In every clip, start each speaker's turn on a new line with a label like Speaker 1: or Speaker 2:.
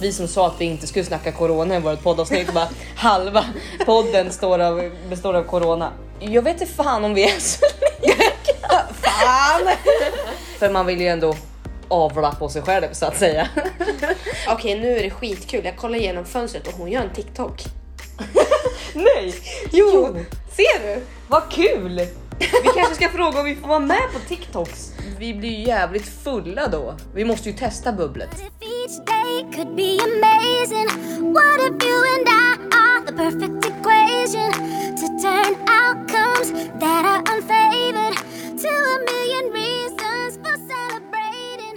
Speaker 1: Vi som sa att vi inte skulle snacka corona i vårt poddavsnitt, bara halva podden står av, består av corona. Jag vet inte fan om vi är så lika.
Speaker 2: Fan!
Speaker 1: För man vill ju ändå avla på sig själv så att säga.
Speaker 2: Okej, nu är det skitkul. Jag kollar igenom fönstret och hon gör en TikTok.
Speaker 1: Nej!
Speaker 2: Jo! Ser du?
Speaker 1: Vad kul! Vi kanske ska fråga om vi får vara med på TikToks. Vi blir ju jävligt fulla då. Vi måste ju testa bubblet.
Speaker 3: If each day could be amazing, what if you and I are the perfect equation to turn outcomes that are unfavored to a million reasons for celebrating?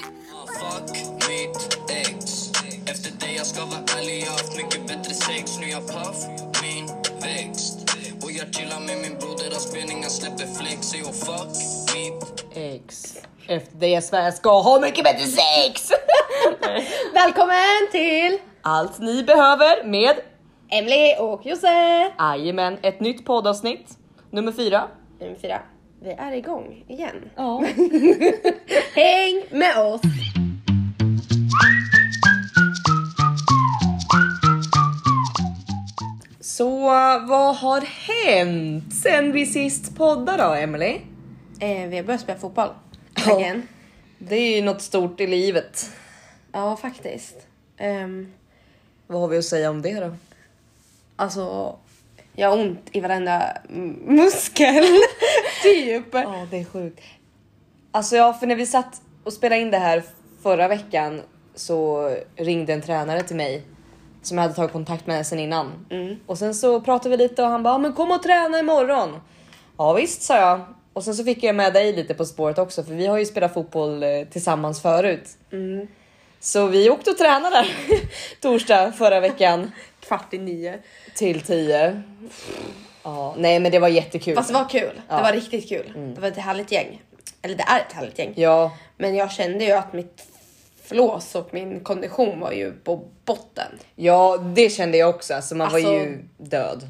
Speaker 4: Fuck mitt ex Efter det jag ska vara ärlig, jag har haft mycket bättre sex Nu jag puff min växt jag chillar med min broder, har spelningar, släpper flex Och fuck mitt
Speaker 1: Ex. Efter det Sverige ska ha mycket bättre sex!
Speaker 2: Välkommen till
Speaker 1: Allt ni behöver med
Speaker 2: Emily och Jose!
Speaker 1: Jajamän, ett nytt poddavsnitt. Nummer fyra.
Speaker 2: Nummer fyra. Vi är igång igen.
Speaker 1: Ja.
Speaker 2: Häng med oss!
Speaker 1: Så vad har hänt sen vi sist poddade då, Emily?
Speaker 2: Eh, vi har börjat spela fotboll.
Speaker 1: Ja. Det är ju något stort i livet.
Speaker 2: Ja, faktiskt. Ehm,
Speaker 1: Vad har vi att säga om det då?
Speaker 2: alltså, jag har ont i varenda muskel. typ.
Speaker 1: Ja, det är sjukt. Alltså ja, för när vi satt och spelade in det här förra veckan så ringde en tränare till mig som jag hade tagit kontakt med sen innan. Och sen så pratade vi lite och han bara, "Ja, men kom och träna imorgon. Ja visst sa jag. Och sen så fick jag med dig lite på spåret också för vi har ju spelat fotboll eh, tillsammans förut. Så vi åkte och tränade torsdag förra veckan
Speaker 2: Kvart i nio.
Speaker 1: till 10. Ja, nej men det var jättekul.
Speaker 2: Fast det var kul.
Speaker 1: Ja.
Speaker 2: Det var riktigt kul. Det var ett härligt gäng. Eller det är ett härligt gäng.
Speaker 1: Ja,
Speaker 2: Men jag kände ju att mitt flås och min kondition var ju på botten.
Speaker 1: Ja, det kände jag också. Alltså, man var
Speaker 2: Alltså-
Speaker 1: ju död.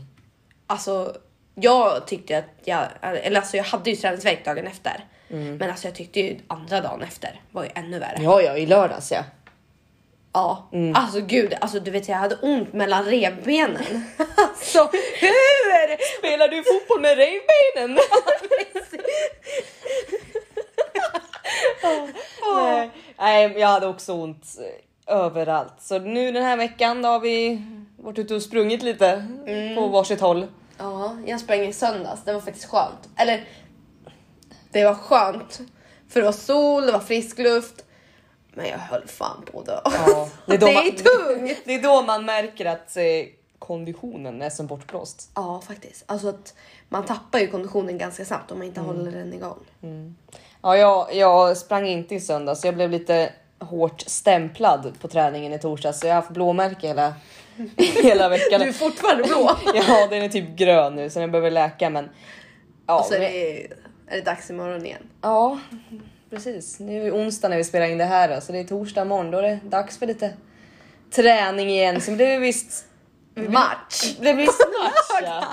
Speaker 2: Alltså, jag tyckte att jag, eller alltså jag hade ju träningsvärk dagen efter. Men alltså jag tyckte ju andra dagen efter var ju ännu värre.
Speaker 1: Ja, ja, i lördags ja.
Speaker 2: Ja, alltså gud, alltså du vet jag hade ont mellan revbenen. alltså hur?
Speaker 1: Spelar du fotboll med revbenen? Nej. Nej, jag hade också ont eh, överallt. Så nu den här veckan då har vi varit ute och sprungit lite på varsitt håll.
Speaker 2: Ja, jag sprang i söndags. Det var faktiskt skönt. Eller det var skönt för det var sol, det var frisk luft. Men jag höll fan på det.
Speaker 1: Ja,
Speaker 2: det är,
Speaker 1: då man,
Speaker 2: tungt.
Speaker 1: Det är då man märker att eh, konditionen är som bortblåst.
Speaker 2: Ja, faktiskt. Alltså att man tappar ju konditionen ganska snabbt om man inte håller den igång.
Speaker 1: Ja, jag, jag sprang inte i söndags. Jag blev lite hårt stämplad på träningen i torsdags så jag har haft blåmärke hela, hela veckan.
Speaker 2: Du är fortfarande blå.
Speaker 1: Ja, den är typ grön nu så den behöver läka men. Ja,
Speaker 2: Och så är
Speaker 1: men-
Speaker 2: det, är det dags imorgon igen.
Speaker 1: ja precis. Nu är det onsdag när vi spelar in det här då, så det är torsdag morgon. Då är det dags för lite träning igen. Så det är visst
Speaker 2: Match!
Speaker 1: det blir visst match. Ja.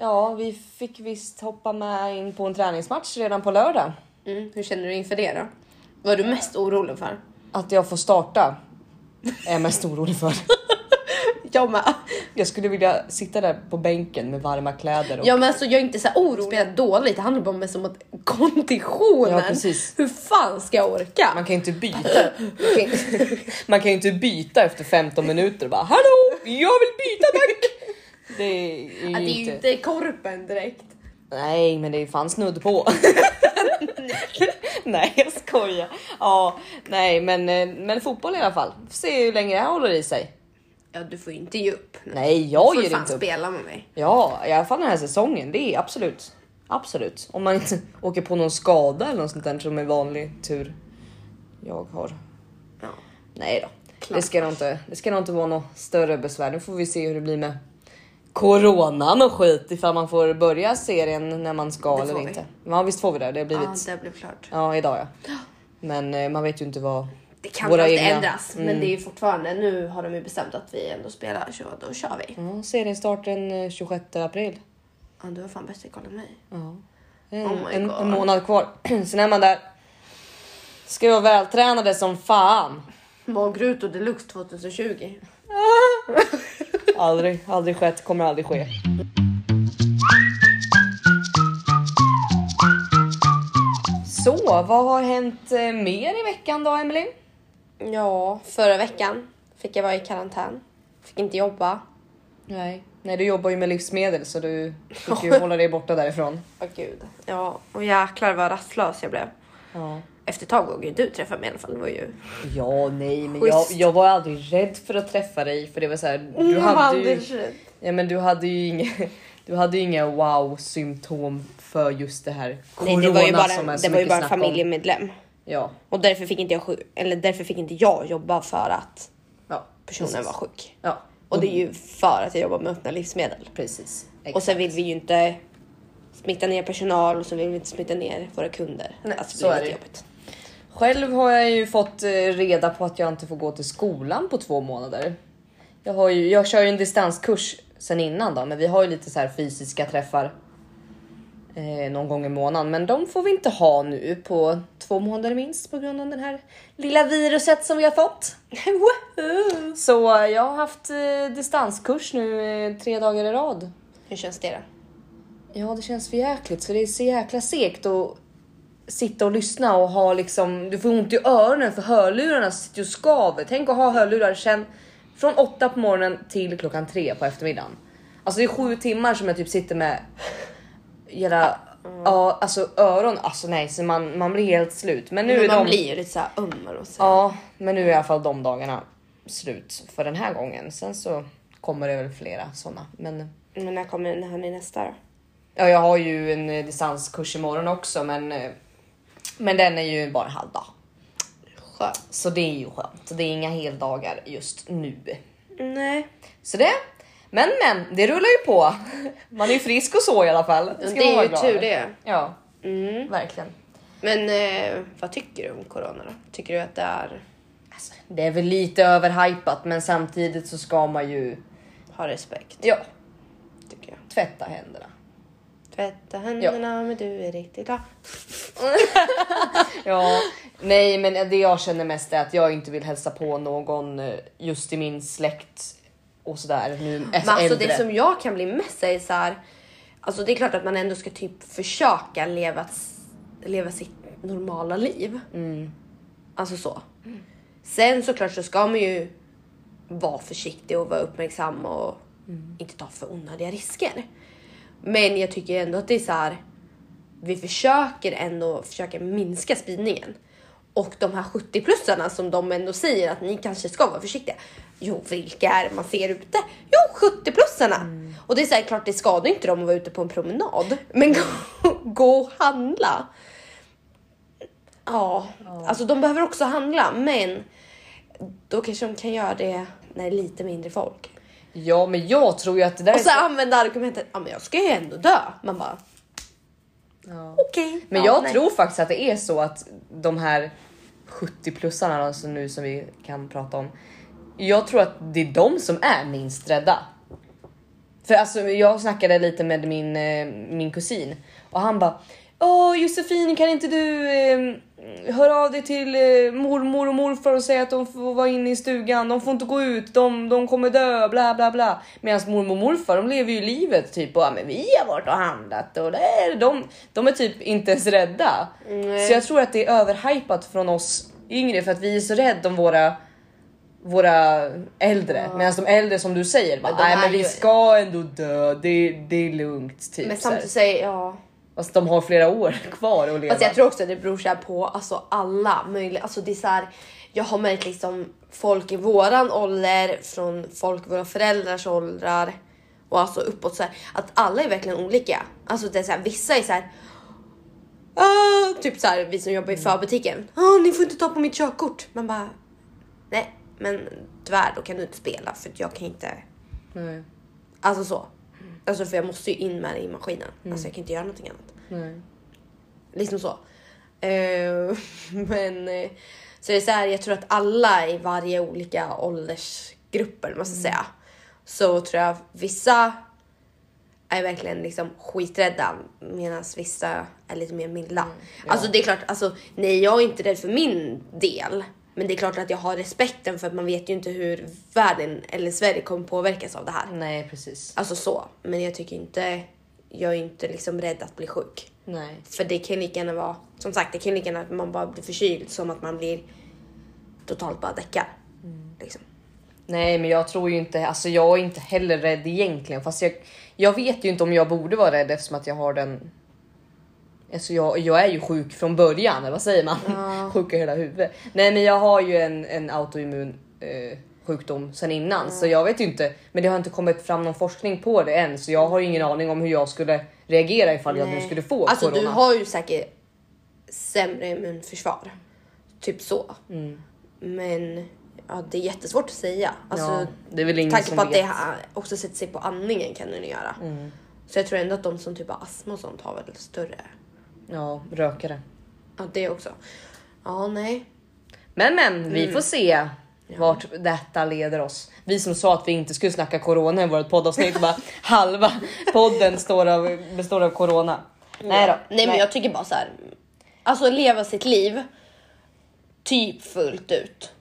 Speaker 1: ja, vi fick visst hoppa med in på en träningsmatch redan på lördag.
Speaker 2: Mm, hur känner du inför det då? Vad är du mest orolig för?
Speaker 1: Att jag får starta är jag mest orolig för.
Speaker 2: Jag med.
Speaker 1: Jag skulle vilja sitta där på bänken med varma kläder. Och...
Speaker 2: Ja men alltså jag är inte så orolig. Spela dåligt, det handlar bara om att konditionen.
Speaker 1: Ja, precis.
Speaker 2: Hur fan ska jag orka?
Speaker 1: Man kan ju inte byta. Man kan, inte- man kan ju inte byta efter 15 minuter och bara hallå, jag vill byta tack. Det är ju
Speaker 2: Ja, det är ju
Speaker 1: inte...
Speaker 2: inte korpen direkt.
Speaker 1: Nej, men det är fan snudd på. nej, jag skojar. Ja, nej, men, eh, men fotboll i alla fall. Får se hur länge det här håller i sig.
Speaker 2: Ja du får ju inte ge upp. nu.
Speaker 1: Nej, jag
Speaker 2: du får
Speaker 1: ger
Speaker 2: fan
Speaker 1: inte upp.
Speaker 2: spela med mig.
Speaker 1: Ja, i alla fall den här säsongen. Det är absolut. Absolut. Om man inte åker på någon skada eller något sånt där som är vanlig tur jag har.
Speaker 2: Ja.
Speaker 1: Nej då.
Speaker 2: Klart.
Speaker 1: Det ska, nog inte, det ska nog inte vara något större besvär. Nu får vi se hur det blir med coronan och skit ifall man får börja serien när man ska eller
Speaker 2: vi.
Speaker 1: inte. Ja visst får vi det. Det har
Speaker 2: Ja
Speaker 1: blivit
Speaker 2: det blev klart.
Speaker 1: ja, idag ja. Men eh, man vet ju inte vad.
Speaker 2: Det kan
Speaker 1: Våra
Speaker 2: alltid
Speaker 1: egna-
Speaker 2: ändras men det är ju fortfarande nu har de ju bestämt att vi ändå spelar så då kör vi.
Speaker 1: Ja, seriestart den eh, 26 april.
Speaker 2: Ja, du har fan bättre koll än mig.
Speaker 1: Ja. En,
Speaker 2: Oh
Speaker 1: en, en månad kvar. Sen är man där. Ska vara vältränade som fan.
Speaker 2: Magrutor deluxe 2020.
Speaker 1: Aldrig, aldrig skett, kommer aldrig ske. Så, vad har hänt eh, mer i veckan då, Emily?
Speaker 2: Ja, förra veckan fick jag vara i karantän. Fick inte jobba.
Speaker 1: Nej. Nej, du jobbar ju med livsmedel så du fick ju hålla dig borta därifrån.
Speaker 2: Åh gud. Ja, och jäklar vad rastlös jag blev.
Speaker 1: Ja.
Speaker 2: Efter ett tag vågade ju du träffa mig i alla fall. Det var ju...
Speaker 1: Ja, nej, men jag,
Speaker 2: Schysst.
Speaker 1: jag var aldrig rädd för att träffa dig för det var så här. Du hade ju, ja, men du hade ju inga, du hade ju inga wow symptom för just det här.
Speaker 2: Nej, det var ju bara,
Speaker 1: som är
Speaker 2: en,
Speaker 1: så
Speaker 2: det var ju
Speaker 1: mycket
Speaker 2: bara en
Speaker 1: snack om.
Speaker 2: familjemedlem.
Speaker 1: Ja,
Speaker 2: Och därför fick inte jag, sjuk- eller därför fick inte jag jobba för att
Speaker 1: ja,
Speaker 2: personen
Speaker 1: precis.
Speaker 2: var sjuk.
Speaker 1: Ja,
Speaker 2: Och det är ju för att jag jobbar med öppna livsmedel.
Speaker 1: precis.
Speaker 2: Och sen vill vi ju inte smitta ner personal och så vill vi inte smitta ner våra kunder.
Speaker 1: Nej,
Speaker 2: alltså,
Speaker 1: så
Speaker 2: det
Speaker 1: är
Speaker 2: blir
Speaker 1: det.
Speaker 2: jobbigt.
Speaker 1: Själv har jag ju fått eh, reda på att jag inte får gå till skolan på två månader. Jag, har ju, jag kör ju en distanskurs sen innan då, men vi har ju lite så här fysiska träffar eh, någon gång i månaden, men de får vi inte ha nu på två månader minst på grund av den här lilla viruset som vi har fått. Så jag har haft eh, distanskurs nu eh, tre dagar i rad.
Speaker 2: Hur känns det då?
Speaker 1: Ja, det känns för jäkligt så det är så jäkla segt att sitta och lyssna och ha liksom, du får ont i öronen för hörlurarna sitter ju och skaver. Tänk att ha hörlurar sen från åtta på morgonen till klockan tre på eftermiddagen. Alltså det är sju timmar som jag typ sitter med hela, ja alltså öron, alltså nej så man, man blir helt slut. Men nu
Speaker 2: Men
Speaker 1: är
Speaker 2: man
Speaker 1: de,
Speaker 2: blir lite såhär ömmar och så.
Speaker 1: ja men nu är i alla fall de dagarna slut för den här gången. Sen så kommer det väl flera sådana. Men
Speaker 2: Men när kommer när han är nästa då?
Speaker 1: Ja, jag har ju en distanskurs imorgon också, men, eh, men den är ju bara en halv dag.
Speaker 2: Skönt.
Speaker 1: Så det är ju skönt. Det är inga heldagar just nu.
Speaker 2: Nej.
Speaker 1: Så det. Men men, det rullar ju på. Man är ju frisk och så i alla fall.
Speaker 2: Det,
Speaker 1: man
Speaker 2: är ju tur det.
Speaker 1: Ja,
Speaker 2: Mm.
Speaker 1: verkligen.
Speaker 2: Men eh, vad tycker du om corona då? Tycker du att det är
Speaker 1: Alltså, det är väl lite överhypat, men samtidigt så ska man ju
Speaker 2: ha respekt?
Speaker 1: ja,
Speaker 2: Tycker jag.
Speaker 1: tvätta händerna.
Speaker 2: Tvätta händerna men du är riktigt glad.
Speaker 1: Ja, nej, men det jag känner mest är att jag inte vill hälsa på någon eh, just i min släkt och sådär. Nu
Speaker 2: Men alltså
Speaker 1: äldre.
Speaker 2: det som jag kan bli mest är så här. Alltså det är klart att man ändå ska typ försöka leva, leva sitt normala liv. Alltså så. Sen såklart så ska man ju vara försiktig och vara uppmärksam och inte ta för onödiga risker. Men jag tycker ändå att det är så här. Vi försöker ändå försöka minska spridningen. Och de här 70-plussarna som de ändå säger att ni kanske ska vara försiktiga. Jo, vilka är det man ser ute? Jo, 70-plussarna! Och det är så här, klart det skadar inte dem att vara ute på en promenad. Men gå, gå och handla. Ja, alltså de behöver också handla, men då kanske de kan göra det när det är lite mindre folk.
Speaker 1: Ja, men jag tror ju att det där
Speaker 2: Och
Speaker 1: är
Speaker 2: så använda argumentet, ja men jag ska ju ändå dö. Man bara,
Speaker 1: Ja.
Speaker 2: okej.
Speaker 1: Men
Speaker 2: ja,
Speaker 1: jag
Speaker 2: nej.
Speaker 1: tror faktiskt att det är så att de här 70-plussarna alltså nu som vi kan prata om. Jag tror att det är de som är minst rädda. För alltså, jag snackade lite med min, eh, min kusin och han bara Åh Josefin kan inte du eh, höra av dig till eh, mormor och morfar och säga att de får vara inne i stugan, de får inte gå ut, de, de kommer dö, bla bla bla. Medan mormor och morfar de lever ju livet typ och ja, men vi har varit och handlat och det är, de, de är typ inte ens rädda. Så jag tror att det är överhypat från oss yngre för att vi är så rädda om våra våra äldre medan de äldre som du säger bara, nej men vi
Speaker 2: ju-
Speaker 1: ska ändå dö, det, det är lugnt. Typ,
Speaker 2: Men samtidigt säger ja.
Speaker 1: Fast de har flera år kvar att leva.
Speaker 2: Fast jag tror också att det beror här på alltså alla möjliga. Alltså det är så här, jag har märkt liksom folk i våran ålder, från folk i våra föräldrars åldrar och alltså uppåt så här, att alla är verkligen olika. Alltså det är så här, vissa är så här. "Ah", typ så här, vi som jobbar i förbutiken. Ah, ni får inte ta på mitt körkort. Man bara. Nej, men tyvärr då kan du inte spela för jag kan inte.
Speaker 1: Nej,
Speaker 2: Alltså så. Alltså för jag måste ju in med det i maskinen. Alltså jag kan inte göra någonting annat.
Speaker 1: nej.
Speaker 2: Liksom så. Eh, men eh, så det är så här, jag tror att alla i varje olika åldersgrupper, man
Speaker 1: Mm.
Speaker 2: ska säga, så tror jag vissa är verkligen liksom skiträdda medan vissa är lite mer milda.
Speaker 1: Mm, ja.
Speaker 2: Alltså det är klart, alltså, nej jag är inte rädd för min del. Men det är klart att jag har respekten för att man vet ju inte hur världen eller Sverige kommer påverkas av det här.
Speaker 1: Nej precis.
Speaker 2: Alltså så. Men jag tycker inte, jag är inte liksom rädd att bli sjuk.
Speaker 1: Nej.
Speaker 2: För det kan lika gärna vara, som sagt det kan lika gärna att man bara blir förkyld som att man blir totalt bara däckar. Liksom.
Speaker 1: Nej men jag tror ju inte, alltså jag är inte heller rädd egentligen fast jag, jag vet ju inte om jag borde vara rädd eftersom att jag har den Alltså jag, jag är ju sjuk från början, eller vad säger man? sjuk i hela huvudet. Nej men jag har ju en, en autoimmun eh, sjukdom sen innan så jag vet ju inte. Men det har inte kommit fram någon forskning på det än så jag har ju ingen aning om hur jag skulle reagera ifall jag nu
Speaker 2: Nej.
Speaker 1: skulle få
Speaker 2: Alltså
Speaker 1: corona.
Speaker 2: du har ju säkert sämre immunförsvar. Typ så.
Speaker 1: Mm.
Speaker 2: Men ja, det är jättesvårt att säga. Alltså,
Speaker 1: ja, det är väl ingen
Speaker 2: tanke på att
Speaker 1: vet. Mm.
Speaker 2: det också sätter sig på andningen kan den göra. Så jag tror ändå att de som typ har astma och sånt har väl större.
Speaker 1: Ja, rökare.
Speaker 2: Ja det också. Ja nej.
Speaker 1: Men men, vi får se vart detta leder oss. Vi som sa att vi inte skulle snacka corona i vårt poddavsnitt, bara halva podden står av, består av corona. Nej då.
Speaker 2: Nej men jag tycker bara så här. Alltså leva sitt liv. Typ fullt ut.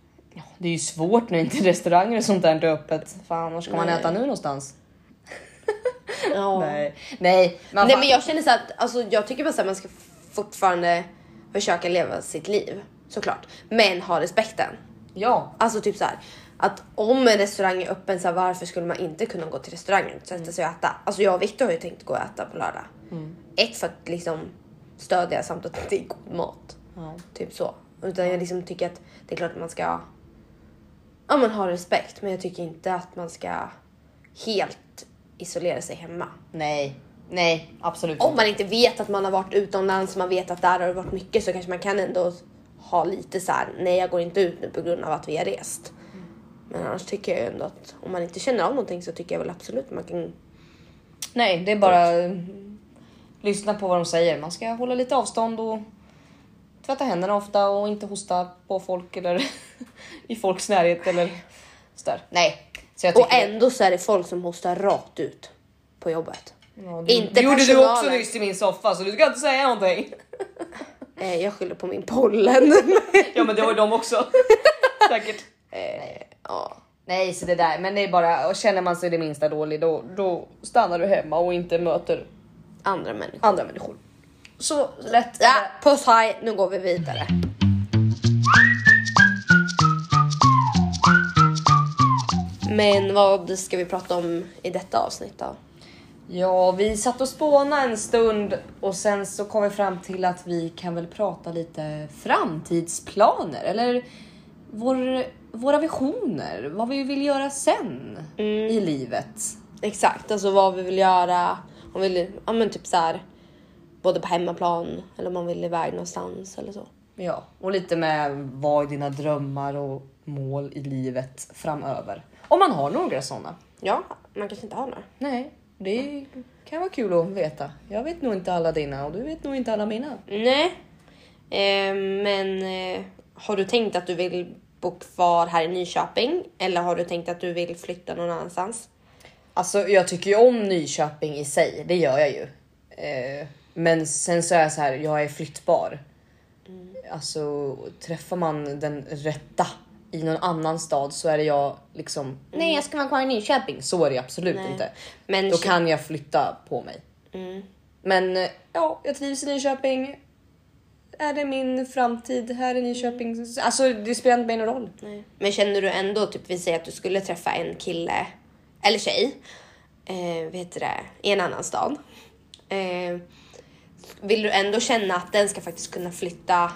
Speaker 1: Det är ju svårt när inte restauranger och sånt där inte är öppet. Fan, var ska man
Speaker 2: Nej.
Speaker 1: äta nu någonstans?
Speaker 2: Ja.
Speaker 1: Nej, nej. Man
Speaker 2: Nej men jag känner så att alltså, jag tycker bara så att man ska fortfarande försöka leva sitt liv såklart, men ha respekten.
Speaker 1: Ja,
Speaker 2: Alltså typ så här att om en restaurang är öppen så här, varför skulle man inte kunna gå till restaurangen och sätta sig och äta? Alltså jag och Victor har ju tänkt gå och äta på lördag. Ett för att liksom stödja samt att det är god mat.
Speaker 1: Ja.
Speaker 2: Typ så. Utan jag liksom tycker att det är klart att man ska ja, men ha respekt, men jag tycker inte att man ska helt isolera sig hemma.
Speaker 1: nej, nej, absolut
Speaker 2: Om man inte vet att man har varit utomlands, man vet att där har det varit mycket så kanske man kan ändå ha lite så här. nej jag går inte ut nu på grund av att vi har rest. Men annars tycker jag ändå att om man inte känner av någonting så tycker jag väl absolut att man kan.
Speaker 1: Nej, det är bara mm, lyssna på vad de säger. Man ska hålla lite avstånd och tvätta händerna ofta och inte hosta på folk eller i folks närhet eller sådär. Nej,
Speaker 2: Och ändå så är det folk som hostar rakt ut på jobbet.
Speaker 1: Ja, det,
Speaker 2: inte
Speaker 1: gjorde du också
Speaker 2: personalen.
Speaker 1: nyss i min soffa så du ska inte säga någonting.
Speaker 2: Eh, jag skyller på min pollen.
Speaker 1: Ja, men det var ju de också. Säkert.
Speaker 2: ja.
Speaker 1: Nej, så det där, men det är bara och känner man sig det minsta dålig då, då stannar du hemma och inte möter
Speaker 2: Andra människor.
Speaker 1: andra människor. Så lätt.
Speaker 2: Ja, puss hej, nu går vi vidare. Men vad ska vi prata om i detta avsnitt då?
Speaker 1: Ja, vi satt och spånade en stund och sen så kom vi fram till att vi kan väl prata lite framtidsplaner eller vår, våra visioner, vad vi vill göra sen i livet.
Speaker 2: Exakt, alltså vad vi vill göra. Om vi vill, ja men typ så här, både på hemmaplan eller om man vill iväg någonstans eller så.
Speaker 1: Ja, och lite med vad är dina drömmar och mål i livet framöver. Om man har några sådana.
Speaker 2: Ja, man kanske inte har några.
Speaker 1: Nej, det kan vara kul att veta. Jag vet nog inte alla dina och du vet nog inte alla mina.
Speaker 2: Nej, eh, men eh, har du tänkt att du vill bo kvar här i Nyköping eller har du tänkt att du vill flytta någon annanstans?
Speaker 1: Alltså jag tycker ju om Nyköping i sig, det gör jag ju. Eh, men sen så är jag så här, jag är flyttbar. Alltså träffar man den rätta i någon annan stad så är det jag liksom, nej jag ska vara kvar i Nyköping. Så är det absolut
Speaker 2: Nej.
Speaker 1: inte.
Speaker 2: Men
Speaker 1: Då kan jag flytta på mig. Men eh, ja, jag trivs i Nyköping. Är det min framtid här i Nyköping? Alltså det spelar inte mig någon roll.
Speaker 2: Nej. Men känner du ändå, typ vi säger att du skulle träffa en kille eller tjej, eh, vet det, i en annan stad. Eh, vill du ändå känna att den ska faktiskt kunna flytta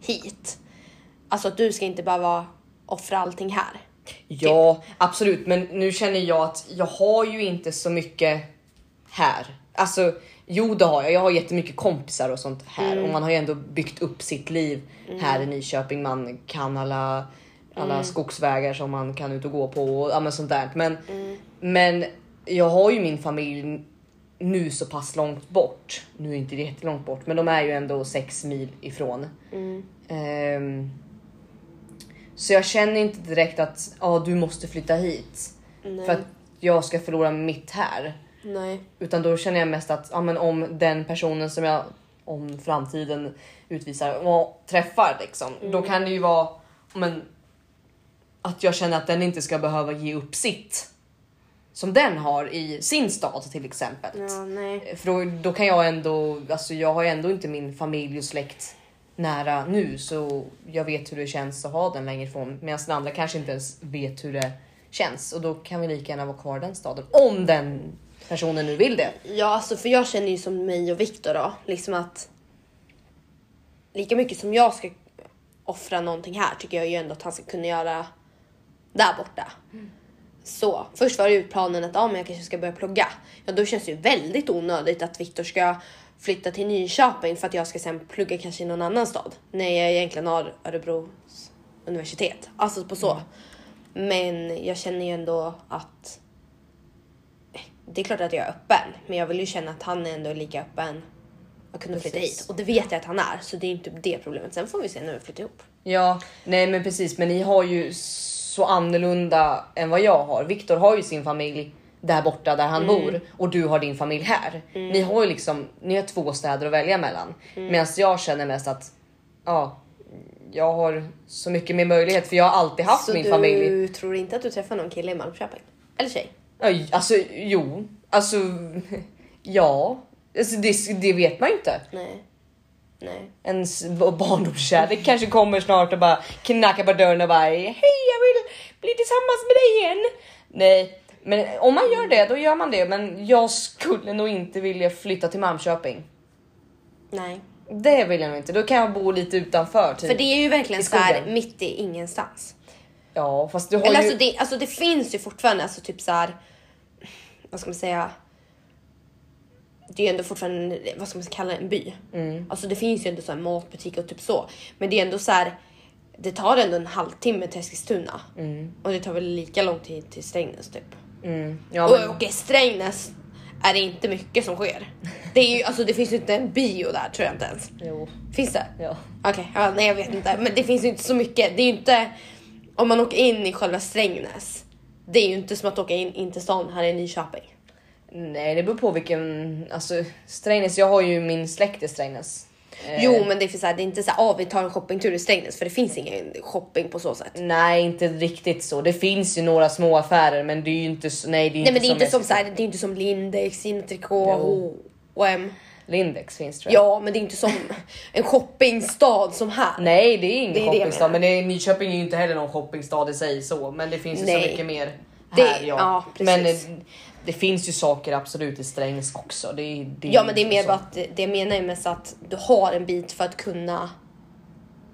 Speaker 2: hit? Alltså att du ska inte behöva offra allting här.
Speaker 1: Ja, absolut. Men nu känner jag att jag har ju inte så mycket här. Alltså, jo, det har jag. Jag har jättemycket kompisar och sånt här och man har ju ändå byggt upp sitt liv här i Nyköping. Man kan alla, alla skogsvägar som man kan ut och gå på och ja, men sånt där. Men, men jag har ju min familj nu så pass långt bort. Nu är inte det jättelångt bort, men de är ju ändå sex mil ifrån. Ehm, så jag känner inte direkt att ja, du måste flytta hit
Speaker 2: Nej.
Speaker 1: för att jag ska förlora mitt här.
Speaker 2: Nej.
Speaker 1: Utan då känner jag mest att ja, men om den personen som jag om framtiden utvisar och träffar liksom, då kan det ju vara men att jag känner att den inte ska behöva ge upp sitt som den har i sin stad till exempel.
Speaker 2: Ja, nej.
Speaker 1: För då, då kan jag ändå, alltså jag har ju ändå inte min familj och släkt nära nu så jag vet hur det känns att ha den längre ifrån medan den andra kanske inte ens vet hur det känns och då kan vi lika gärna vara kvar i den staden om den personen nu vill det.
Speaker 2: Ja, alltså för jag känner ju som mig och Viktor då, liksom att lika mycket som jag ska offra någonting här tycker jag ju ändå att han ska kunna göra där borta. Så först var det ju planen att ja, men jag kanske ska börja plugga. Ja, då känns det ju väldigt onödigt att Viktor ska flytta till Nyköping för att jag ska sen plugga kanske i någon annan stad när jag egentligen har Örebros universitet. Alltså på så. Men jag känner ju ändå att det är klart att jag är öppen, men jag vill ju känna att han är ändå lika öppen att kunna flytta hit. Och det vet jag att han är, så det är inte det problemet. Sen får vi se när vi flyttar ihop.
Speaker 1: Ja, nej men precis, men ni har ju så annorlunda än vad jag har. Viktor har ju sin familj där borta där han bor och du har din familj här. Ni har ju liksom, ni har två städer att välja mellan. Medan jag känner mest att ja, jag har så mycket mer möjlighet för jag har alltid haft
Speaker 2: så
Speaker 1: min
Speaker 2: du
Speaker 1: familj.
Speaker 2: tror inte att du träffar någon kille i Malmköping? Eller tjej?
Speaker 1: Alltså jo, alltså ja, alltså, det, det vet man ju inte.
Speaker 2: Nej. Nej.
Speaker 1: ens barndomskärlek kanske kommer snart och bara knackar på dörren och bara hej jag vill bli tillsammans med dig igen. Nej, men om man gör det då gör man det. Men jag skulle nog inte vilja flytta till Malmköping.
Speaker 2: Nej.
Speaker 1: Det vill jag nog inte. Då kan jag bo lite utanför. Typ.
Speaker 2: För det är ju verkligen så här mitt i ingenstans.
Speaker 1: Ja, fast du har
Speaker 2: Eller
Speaker 1: ju...
Speaker 2: alltså det, alltså det finns ju fortfarande alltså typ så här. Vad ska man säga? Det är ju ändå fortfarande, vad ska man kalla det, en by.
Speaker 1: Mm.
Speaker 2: Alltså det finns ju ändå så här matbutik och typ så. Men det är ändå så här. Det tar ändå en halvtimme till Eskilstuna. Och det tar väl lika lång tid till Strängnäs typ.
Speaker 1: Mm, ja, men...
Speaker 2: Och, och i Strängnäs är det inte mycket som sker. Det, är ju, alltså, det finns ju inte en bio där tror jag inte ens.
Speaker 1: Jo,
Speaker 2: Finns det?
Speaker 1: ja.
Speaker 2: Okej, ja, nej jag vet inte. Men det finns ju inte så mycket. Det är ju inte, om man åker in i själva Strängnäs. Det är ju inte som att åka in, in till stan här i Nyköping.
Speaker 1: Nej, det beror på vilken... Alltså Strängnäs, jag har ju min släkt i Strängnäs. Eh,
Speaker 2: Jo men det är, för så här, det är inte så här, ah, vi tar en shoppingtur i Strängnäs för det finns ingen shopping på så sätt.
Speaker 1: Nej, inte riktigt så. Det finns ju några små affärer, men det är ju inte så. Nej, det är
Speaker 2: Nej men det är inte som, så här, det är inte som Lindex, Intrikå,
Speaker 1: Jo.
Speaker 2: H&M.
Speaker 1: Lindex finns tror jag.
Speaker 2: Ja men det är inte som en shoppingstad som här.
Speaker 1: Nej, det är ingen
Speaker 2: Det är det
Speaker 1: shoppingstad,
Speaker 2: menar.
Speaker 1: men det är, Nyköping är ju inte heller någon shoppingstad i sig så, men det finns ju
Speaker 2: Nej.
Speaker 1: så mycket mer
Speaker 2: Det-
Speaker 1: här. ja.
Speaker 2: ja,
Speaker 1: men
Speaker 2: precis.
Speaker 1: eh, det finns ju saker absolut i Strängnäs också. Det, det
Speaker 2: Ja men det är mer
Speaker 1: så.
Speaker 2: bara att det jag menar är mest att du har en bit för att kunna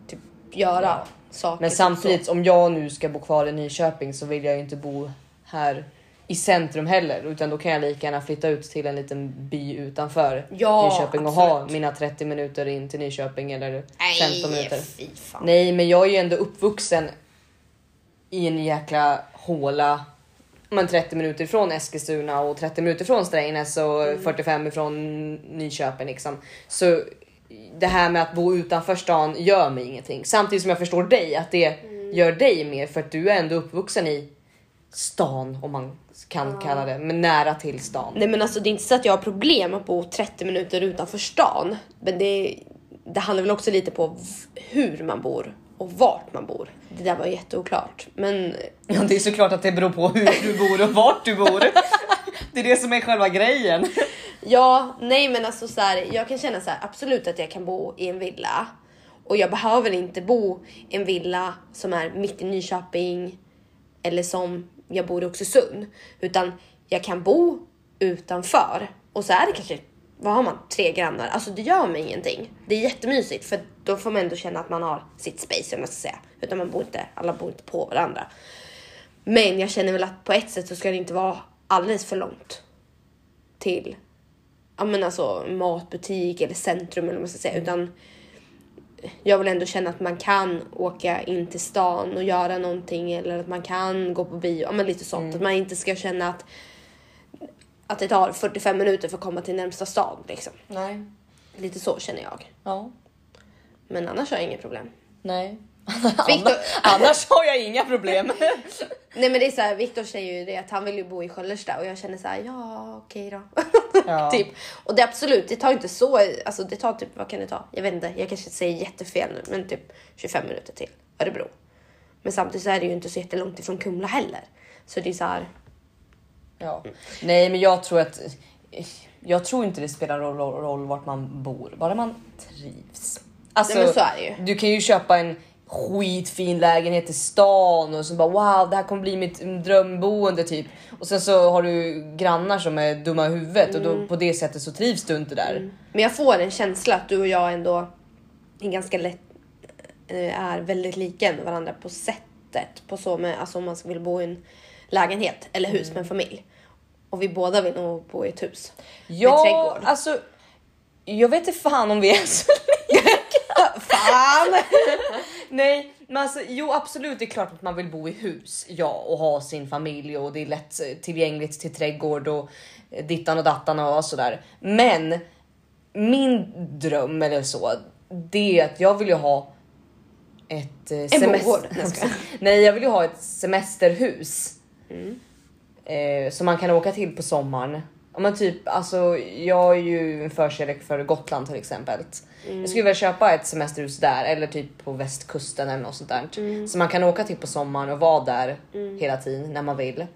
Speaker 2: typ göra
Speaker 1: Ja.
Speaker 2: saker.
Speaker 1: Men
Speaker 2: typ
Speaker 1: samtidigt om jag nu ska bo kvar i Nyköping så vill jag ju inte bo här i centrum heller, utan då kan jag lika gärna flytta ut till en liten by utanför
Speaker 2: Ja,
Speaker 1: Nyköping och ha
Speaker 2: absolut.
Speaker 1: mina 30 minuter in till Nyköping eller
Speaker 2: Nej,
Speaker 1: 15 minuter. Nej, men jag är ju ändå uppvuxen i en jäkla håla. Men 30 minuter från Eskilstuna och 30 minuter från Strängnäs och
Speaker 2: Mm.
Speaker 1: 45 ifrån Nyköping liksom. Så det här med att bo utanför stan gör mig ingenting. Samtidigt som jag förstår dig att det
Speaker 2: Mm.
Speaker 1: gör dig mer för att du är ändå uppvuxen i stan om man kan kalla det, men nära till stan.
Speaker 2: Nej men alltså det är inte så att jag har problem att bo 30 minuter utanför stan. Men det, det handlar väl också lite på hur man bor och vart man bor. Det där var jätteoklart. Men
Speaker 1: Ja, det är såklart att det beror på hur du bor och vart du bor. Det är det som är själva grejen.
Speaker 2: ja, nej men alltså så här, jag kan känna så här, absolut att jag kan bo i en villa. Och jag behöver inte bo i en villa som är mitt i Nyköping eller som jag bor i Oxelösund. Utan jag kan bo utanför och så är det kanske, vad har man, tre grannar. Alltså det gör mig ingenting. Det är jättemysigt för då får man ändå känna att man har sitt space om jag ska säga. Utan man bor inte, alla bor inte på varandra. Men jag känner väl att på ett sätt så ska det inte vara alldeles för långt till ja men alltså matbutik eller centrum eller vad man ska säga utan jag vill ändå känna att man kan åka in till stan och göra någonting eller att man kan gå på bio, ja men lite sånt. Att man inte ska känna att att det tar 45 minuter för att komma till närmsta stad liksom.
Speaker 1: Nej.
Speaker 2: Lite så känner jag.
Speaker 1: Ja.
Speaker 2: Men annars har jag inga problem.
Speaker 1: Nej.
Speaker 2: Victor-
Speaker 1: Annars har jag inga problem.
Speaker 2: Nej men det är så här, Viktor säger ju det att han vill ju bo i Sköllersta och jag känner så här, ja okej då.
Speaker 1: Ja.
Speaker 2: typ. Och det absolut, det tar inte så, alltså det tar typ, vad kan det ta? Jag vet inte, jag kanske säger jättefel nu, men typ 25 minuter till Örebro. Men samtidigt så är det ju inte så jättelångt ifrån Kumla heller. Så det är så här.
Speaker 1: Ja. Nej, men jag tror att jag tror inte det spelar roll, roll, roll vart man bor, bara man trivs. Alltså,
Speaker 2: Nej, så är det ju.
Speaker 1: Du kan ju köpa en skitfin lägenhet i stan och så bara wow, det här kommer bli mitt drömboende typ. Och sen så har du grannar som är dumma i huvudet och
Speaker 2: Mm.
Speaker 1: då på det sättet så trivs du inte där.
Speaker 2: Men jag får en känsla att du och jag ändå är ganska lätt eh, är väldigt lika varandra på sättet. På så med, alltså om man vill bo i en lägenhet eller hus
Speaker 1: Mm.
Speaker 2: med en familj. Och vi båda vill nog bo i ett hus. med
Speaker 1: Ja,
Speaker 2: trädgård.
Speaker 1: alltså. Jag vet inte fan om vi är så
Speaker 2: Fan!
Speaker 1: Nej, men alltså jo absolut, det är klart att man vill bo i hus, ja, och ha sin familj och det är lätt eh, tillgängligt till trädgård och eh, dittan och dattan och sådär. Men min dröm eller så, det är att jag vill ju ha ett eh, semester-.
Speaker 2: Nej.
Speaker 1: Nej, jag vill ju ha ett semesterhus eh, som man kan åka till på sommaren. Ja, men typ, alltså, jag är ju en förkärlek för Gotland till exempel. Jag skulle vilja köpa ett semesterhus där eller typ på västkusten eller något sånt där. Så man kan åka till på sommaren och vara där hela tiden när man vill.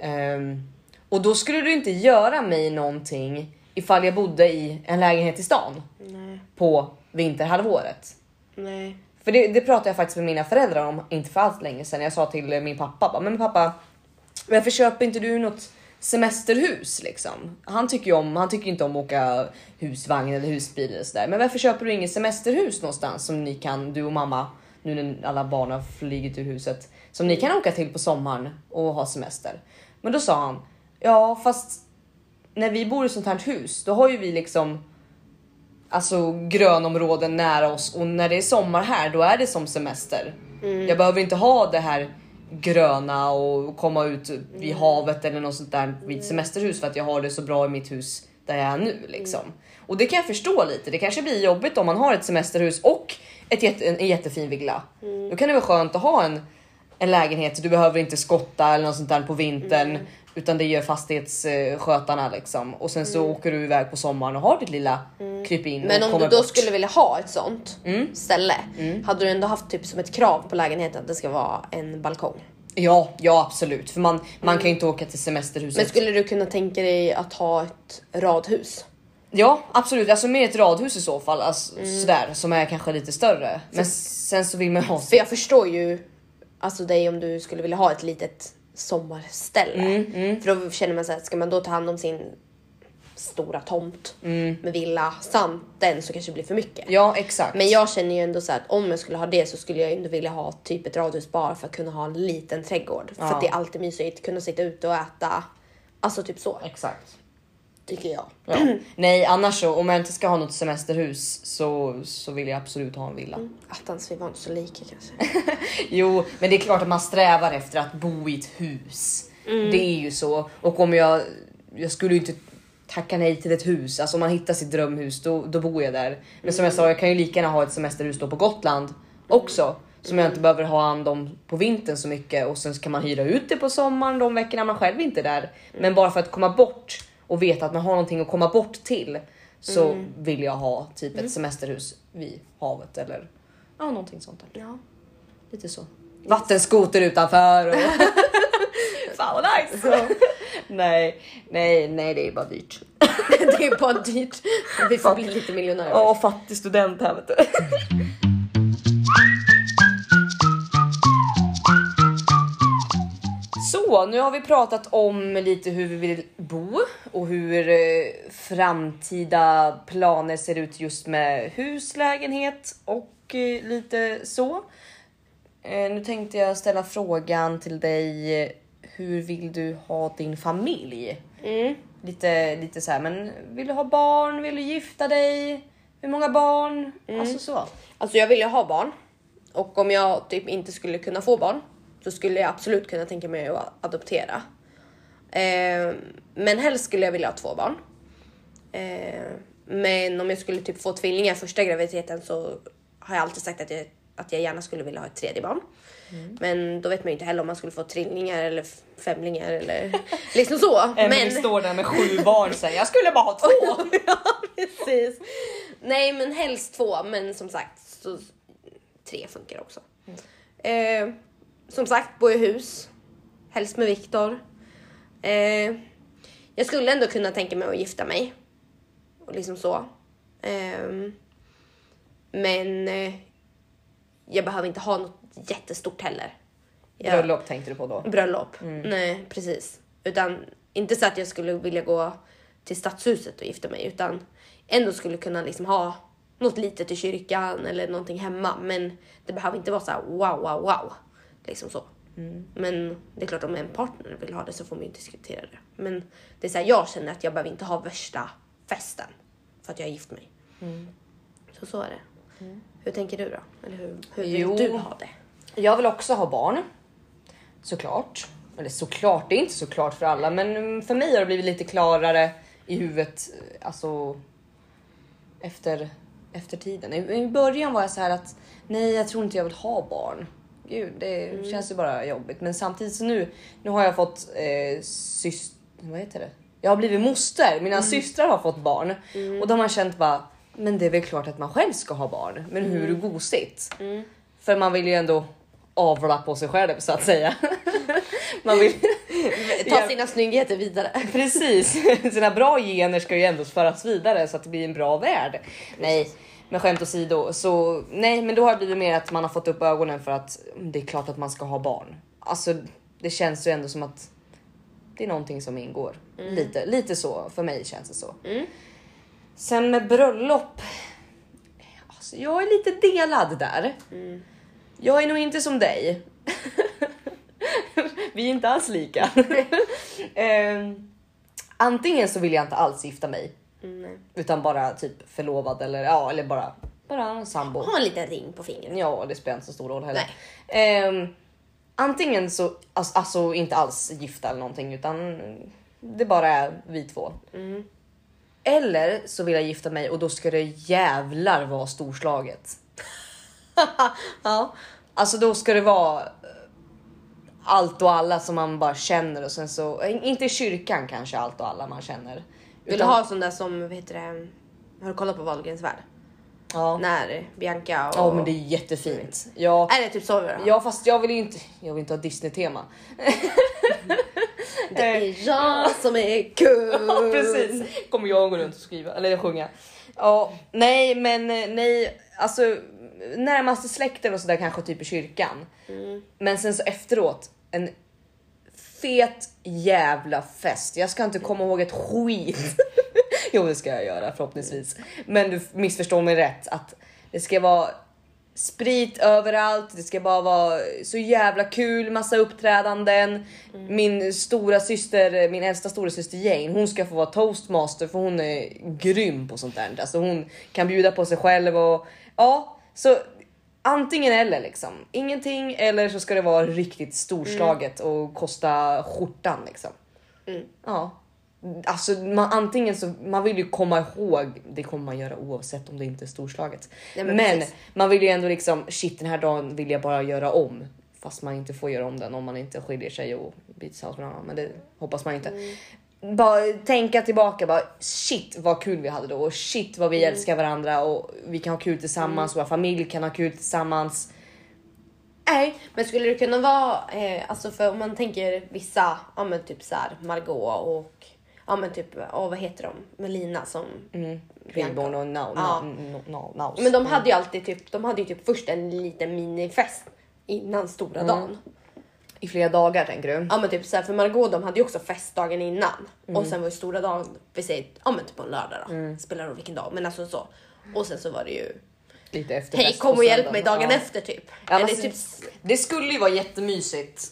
Speaker 1: Ehm, och då skulle du inte göra mig någonting ifall jag bodde i en lägenhet i stan
Speaker 2: Nej,
Speaker 1: på vinterhalvåret.
Speaker 2: nej.
Speaker 1: För det, det pratade jag faktiskt med mina föräldrar om inte för allt länge sedan. Jag sa till min pappa, bara, men pappa, varför köper inte du något semesterhus liksom? Han tycker ju om, han tycker inte om att åka husvagn eller husbil eller sådär. Men varför köper du inget semesterhus någonstans som ni kan, du och mamma, nu när alla barn har flugit ur huset, som ni kan åka till på sommaren och ha semester? Men då sa han, ja fast när vi bor i sånt här hus, då har ju vi liksom alltså grönområden nära oss och när det är sommar här då är det som semester. Jag behöver inte ha det här gröna och komma ut vid havet eller något sånt där vid semesterhus för att jag har det så bra i mitt hus där jag är nu liksom. Och det kan jag förstå lite. Det kanske blir jobbigt om man har ett semesterhus och ett jätte, en jättefin villa. Då kan det vara skönt att ha en, en lägenhet. Du behöver inte skotta eller något sånt där på vintern utan det gör fastighetsskötarna liksom. Och sen så åker du iväg på sommaren och har ditt lilla krypin.
Speaker 2: Men om du då
Speaker 1: bort.
Speaker 2: skulle vilja ha ett sånt
Speaker 1: Mm.
Speaker 2: ställe, hade du ändå haft typ som ett krav på lägenheten att det ska vara en balkong?
Speaker 1: Ja, ja absolut. För man, man kan ju inte åka till semesterhuset.
Speaker 2: Men skulle du kunna tänka dig att ha ett radhus?
Speaker 1: Ja absolut, alltså med ett radhus i så fall. Alltså,
Speaker 2: Mm.
Speaker 1: Sådär som är kanske lite större. Men sen så vill man ha
Speaker 2: För jag förstår ju alltså dig om du skulle vilja ha ett litet sommarställe.
Speaker 1: Mm,
Speaker 2: För då känner man så här, ska man då ta hand om sin stora tomt
Speaker 1: Mm.
Speaker 2: med villa samt den så kanske det blir för mycket.
Speaker 1: Ja exakt.
Speaker 2: Men jag känner ju ändå så att om jag skulle ha det så skulle jag ändå vilja ha typ ett radhus bara för att kunna ha en liten trädgård. För
Speaker 1: Ja.
Speaker 2: att det är alltid mysigt, kunna sitta ute och äta. Alltså typ så,
Speaker 1: Exakt.
Speaker 2: Tycker jag.
Speaker 1: Ja. Nej annars så om jag inte ska ha något semesterhus så, så vill jag absolut ha en villa.
Speaker 2: Attans, vi var inte så lika kanske.
Speaker 1: Jo, men det är klart att man strävar efter att bo i ett hus. Det är ju så. Och om jag, jag skulle ju inte tacka nej till ett hus. Alltså om man hittar sitt drömhus då, då bor jag där. Men som jag sa, jag kan ju lika gärna ha ett semesterhus då på Gotland också. Som jag inte behöver ha hand om på vintern så mycket och sen kan man hyra ut det på sommaren de veckorna man själv inte är där. Men bara för att komma bort och veta att man har någonting att komma bort till så vill jag ha typ ett semesterhus vid havet eller ja, någonting sånt där.
Speaker 2: Ja.
Speaker 1: Lite så. Vattenskoter utanför och... Fan vad nice! nej, nej, nej det är bara dyrt.
Speaker 2: det är bara dyrt. Vi får bli lite miljonärer.
Speaker 1: Åh, fattig student här vet du. Så nu har vi pratat om lite hur vi vill bo och hur eh, framtida planer ser ut just med hus, lägenhet och eh, lite så. Eh, nu tänkte jag ställa frågan till dig. Hur vill du ha din familj? Lite, lite så här, men vill du ha barn? Vill du gifta dig? Hur många barn? Alltså så.
Speaker 2: Alltså jag vill ju ha barn. Och om jag typ inte skulle kunna få barn så skulle jag absolut kunna tänka mig att adoptera. Eh, men helst skulle jag vilja ha två barn. Eh, men om jag skulle typ få tvillingar första graviditeten så har jag alltid sagt att jag, att jag gärna skulle vilja ha ett tredje barn. Men då vet man ju inte heller om man skulle få trillingar eller femlingar eller liksom så.
Speaker 1: Emily står där med sju barn och säger jag skulle bara ha två.
Speaker 2: ja, precis. Nej, men helst två, men som sagt så tre funkar också. Eh, som sagt bo i hus. Helst med Viktor. Eh, jag skulle ändå kunna tänka mig att gifta mig. Och liksom så. Ehm, men eh, jag behöver inte ha något jättestort heller. Jag-
Speaker 1: Bröllop tänkte du på då?
Speaker 2: Bröllop.
Speaker 1: Mm.
Speaker 2: Nej, precis. Utan inte så att jag skulle vilja gå till stadshuset och gifta mig utan ändå skulle kunna liksom ha något litet i kyrkan eller någonting hemma. Men det behöver inte vara så här wow, wow, wow. Liksom så.
Speaker 1: Mm.
Speaker 2: Men det är klart om en partner vill ha det så får man ju diskutera det. Men det är så här, jag känner att jag behöver inte ha värsta festen för att jag har gift mig.
Speaker 1: Mm.
Speaker 2: Så så är det. Hur tänker du då? Eller hur, hur vill
Speaker 1: Jo.
Speaker 2: du ha det?
Speaker 1: Jag vill också ha barn. Såklart. Eller såklart, det är inte såklart för alla, men för mig har det blivit lite klarare i huvudet. Alltså efter, efter tiden. I, I början var jag så här att nej, jag tror inte jag vill ha barn. Gud, det känns ju bara jobbigt. Men samtidigt så nu, nu har jag fått eh, syster, vad heter det? Jag har blivit moster. Mina systrar har fått barn och de har känt bara, men det är väl klart att man själv ska ha barn. Men hur gosigt? För man vill ju ändå avla på sig själv så att säga. man vill
Speaker 2: Ta sina snyggheter vidare.
Speaker 1: Precis, sina bra gener ska ju ändå föras vidare så att det blir en bra värld. Nej, men skämt åsido så nej, men då har det blivit mer att man har fått upp ögonen för att det är klart att man ska ha barn. Alltså, det känns ju ändå som att det är någonting som ingår lite, lite så för mig känns det så. Sen med bröllop. Alltså, jag är lite delad där. Jag är nog inte som dig. Vi är inte alls lika. Ehm, antingen så vill jag inte alls gifta mig
Speaker 2: Nej.
Speaker 1: utan bara typ förlovad eller ja, eller bara bara sambo.
Speaker 2: Ha en liten ring på fingret.
Speaker 1: Ja, det spelar inte så stor roll heller. Ehm, antingen så alltså, alltså inte alls gifta eller någonting utan det bara är vi två. Eller så vill jag gifta mig och då ska det jävlar vara storslaget.
Speaker 2: Ja.
Speaker 1: Alltså då ska det vara eh, allt och alla som man bara känner och sen så, eh, inte i kyrkan kanske allt och alla man känner.
Speaker 2: Vill du ha sån där som, vad heter det, har du kollat på Wahlgrens värld?
Speaker 1: Ja.
Speaker 2: När Bianca och...
Speaker 1: Ja men det är jättefint. Ja,
Speaker 2: Är det typ så vi
Speaker 1: ja fast jag vill ju inte, jag vill inte ha Disney tema.
Speaker 2: Det är jag som är kul!
Speaker 1: Ja precis. Kommer jag gå runt och skriva eller sjunga. Ja, nej men nej, alltså närmaste släkten och sådär kanske typ i kyrkan. Men sen så efteråt en fet jävla fest. Jag ska inte komma ihåg ett skit. jo, det ska jag göra förhoppningsvis. Men du missförstår mig rätt att det ska vara sprit överallt. Det ska bara vara så jävla kul, massa uppträdanden. Min stora syster, min äldsta stora syster Jane, hon ska få vara toastmaster för hon är grym på sånt där. Alltså hon kan bjuda på sig själv och ja, så antingen eller liksom. Ingenting eller så ska det vara riktigt storslaget och kosta skjortan liksom. Ja. Alltså man, antingen så, man vill ju komma ihåg, det kommer man göra oavsett om det inte är storslaget.
Speaker 2: Nej,
Speaker 1: men
Speaker 2: men
Speaker 1: man vill ju ändå liksom, shit den här dagen vill jag bara göra om. Fast man inte får göra om den om man inte skiljer sig och byter house med någon annan. Men det hoppas man inte. Bara tänka tillbaka, bara shit vad kul vi hade då och shit vad vi älskar varandra och vi kan ha kul tillsammans, våra familj kan ha kul tillsammans. Nej,
Speaker 2: Men skulle det kunna vara, eh, alltså för om man tänker vissa, ja men typ så här Margot och ja men typ, åh vad heter de? Melina som
Speaker 1: Queenborn och no,
Speaker 2: Ja.
Speaker 1: no, no, no,
Speaker 2: Men de hade ju alltid typ, de hade ju typ först en liten minifest innan stora dagen.
Speaker 1: I flera dagar tänker du?
Speaker 2: Ja men typ så här, för Margot de hade ju också fest dagen innan och sen var ju stora dagen, vi säger ja men typ på en lördag då, spelar roll vilken dag men alltså så. Och sen så var det ju
Speaker 1: Lite efter
Speaker 2: hej kom och hjälp mig dagen
Speaker 1: Ja.
Speaker 2: efter typ.
Speaker 1: Ja,
Speaker 2: Eller
Speaker 1: men
Speaker 2: typ
Speaker 1: Det skulle ju vara jättemysigt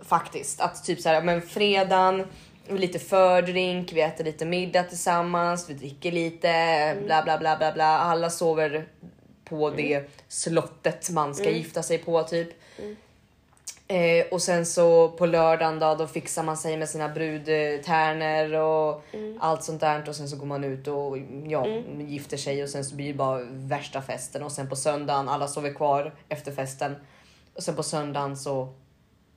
Speaker 1: faktiskt att typ så här, men fredagen lite fördrink, vi äter lite middag tillsammans, vi dricker lite, bla bla bla bla bla. Alla sover på det slottet man ska gifta sig på typ. Eh, och sen så på lördagen då, då fixar man sig med sina brudtärnor och allt sånt där. Och sen så går man ut och ja, gifter sig. Och sen så blir det bara värsta festen. Och sen på söndagen alla sover kvar efter festen. Och sen på söndagen så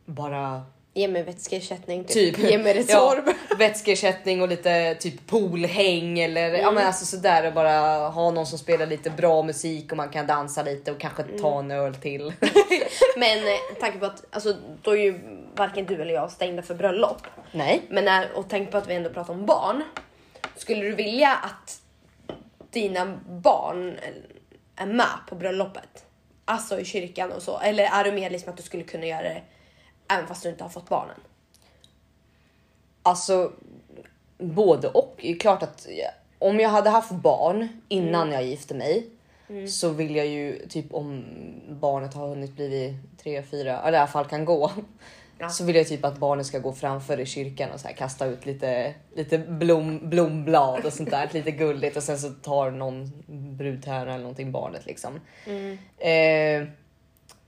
Speaker 1: bara
Speaker 2: Ge mig vätskeersättning, typ.
Speaker 1: Typ.
Speaker 2: Ge mig Resorb.
Speaker 1: Ja, vätskeersättning och lite typ poolhäng eller ja
Speaker 2: Mm.
Speaker 1: men alltså sådär och bara ha någon som spelar lite bra musik och man kan dansa lite och kanske ta
Speaker 2: Mm.
Speaker 1: en öl till.
Speaker 2: Men eh, tanke på att alltså, då är ju varken du eller jag stängda för bröllop.
Speaker 1: Nej.
Speaker 2: Men när, och tänk på att vi ändå pratar om barn. Skulle du vilja att dina barn är med på bröllopet? Alltså i kyrkan och så. Eller är du mer liksom att du skulle kunna göra det även fast du inte har fått barnen?
Speaker 1: Alltså både och. Det är klart att om jag hade haft barn innan
Speaker 2: Mm.
Speaker 1: jag gifte mig så vill jag ju typ om barnet har hunnit bli tre, fyra, eller i alla fall kan gå. Så vill jag typ att barnet ska gå framför i kyrkan och så här kasta ut lite, lite blom, blomblad och sånt där, lite gulligt och sen så tar någon brudtärna eller någonting barnet liksom.
Speaker 2: Mm.
Speaker 1: Eh,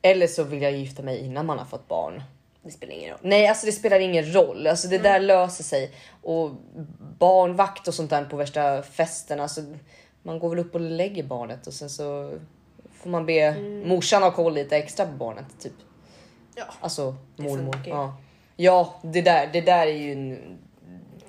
Speaker 1: eller så vill jag gifta mig innan man har fått barn.
Speaker 2: Det spelar ingen roll.
Speaker 1: Nej, alltså det spelar ingen roll. Alltså det där löser sig. Och barnvakt och sånt där på värsta festen. Alltså, man går väl upp och lägger barnet och sen så får man be morsan ha koll lite extra på barnet. Typ.
Speaker 2: Ja.
Speaker 1: Alltså mormor. Ja. ja, det där, det där är ju en...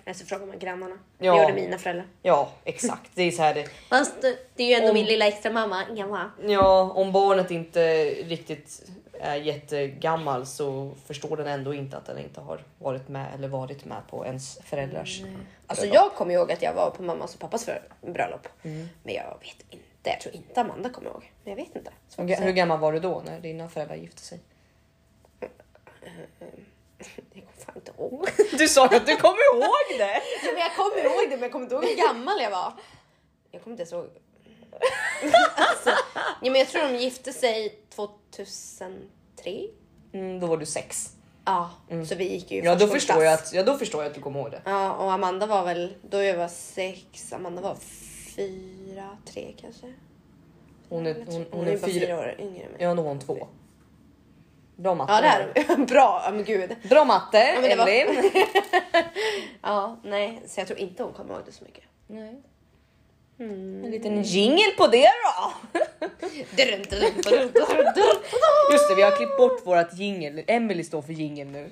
Speaker 2: Eller så frågar man grannarna.
Speaker 1: Ja.
Speaker 2: Det gjorde mina föräldrar.
Speaker 1: Ja, exakt. Det är så här det.
Speaker 2: Fast det är ju ändå
Speaker 1: Om-
Speaker 2: min lilla extra mamma. Gamla.
Speaker 1: Ja, om barnet inte riktigt är jättegammal så förstår den ändå inte att den inte har varit med eller varit med på ens föräldrars.
Speaker 2: Alltså jag kommer ihåg att jag var på mammas och pappas för bröllop.
Speaker 1: Mm.
Speaker 2: Men jag vet inte. Jag tror inte Amanda kommer ihåg. Men jag vet inte.
Speaker 1: Hur, hur gammal var du då när dina föräldrar gifte sig?
Speaker 2: Jag kommer fan inte ihåg.
Speaker 1: Du sa att du kommer ihåg det!
Speaker 2: Ja, men jag kommer ihåg det men jag kommer inte ihåg hur gammal jag var. Jag kommer inte ens ihåg. alltså, ja, men jag tror de gifte sig 2003.
Speaker 1: Mm, då var du sex.
Speaker 2: Ja, så vi gick ju
Speaker 1: Ja då, förstår jag att, ja, då förstår jag att du kommer ihåg det.
Speaker 2: Ja, och Amanda var väl, då jag var sex, Amanda var fyra, tre kanske.
Speaker 1: Hon är, hon,
Speaker 2: tror-
Speaker 1: hon
Speaker 2: är
Speaker 1: är
Speaker 2: bara fyra
Speaker 1: fyra.
Speaker 2: år yngre än mig.
Speaker 1: Ja, då är hon två. Bra matte.
Speaker 2: Ja det är. Bra, ja, men gud.
Speaker 1: Bra matte,
Speaker 2: men det var-. Ja, nej, så jag tror inte hon kommer ihåg det så mycket.
Speaker 1: Nej. En liten jingle på det då! Just det, vi har klippt bort vårat jingle. Emily står för jingle nu.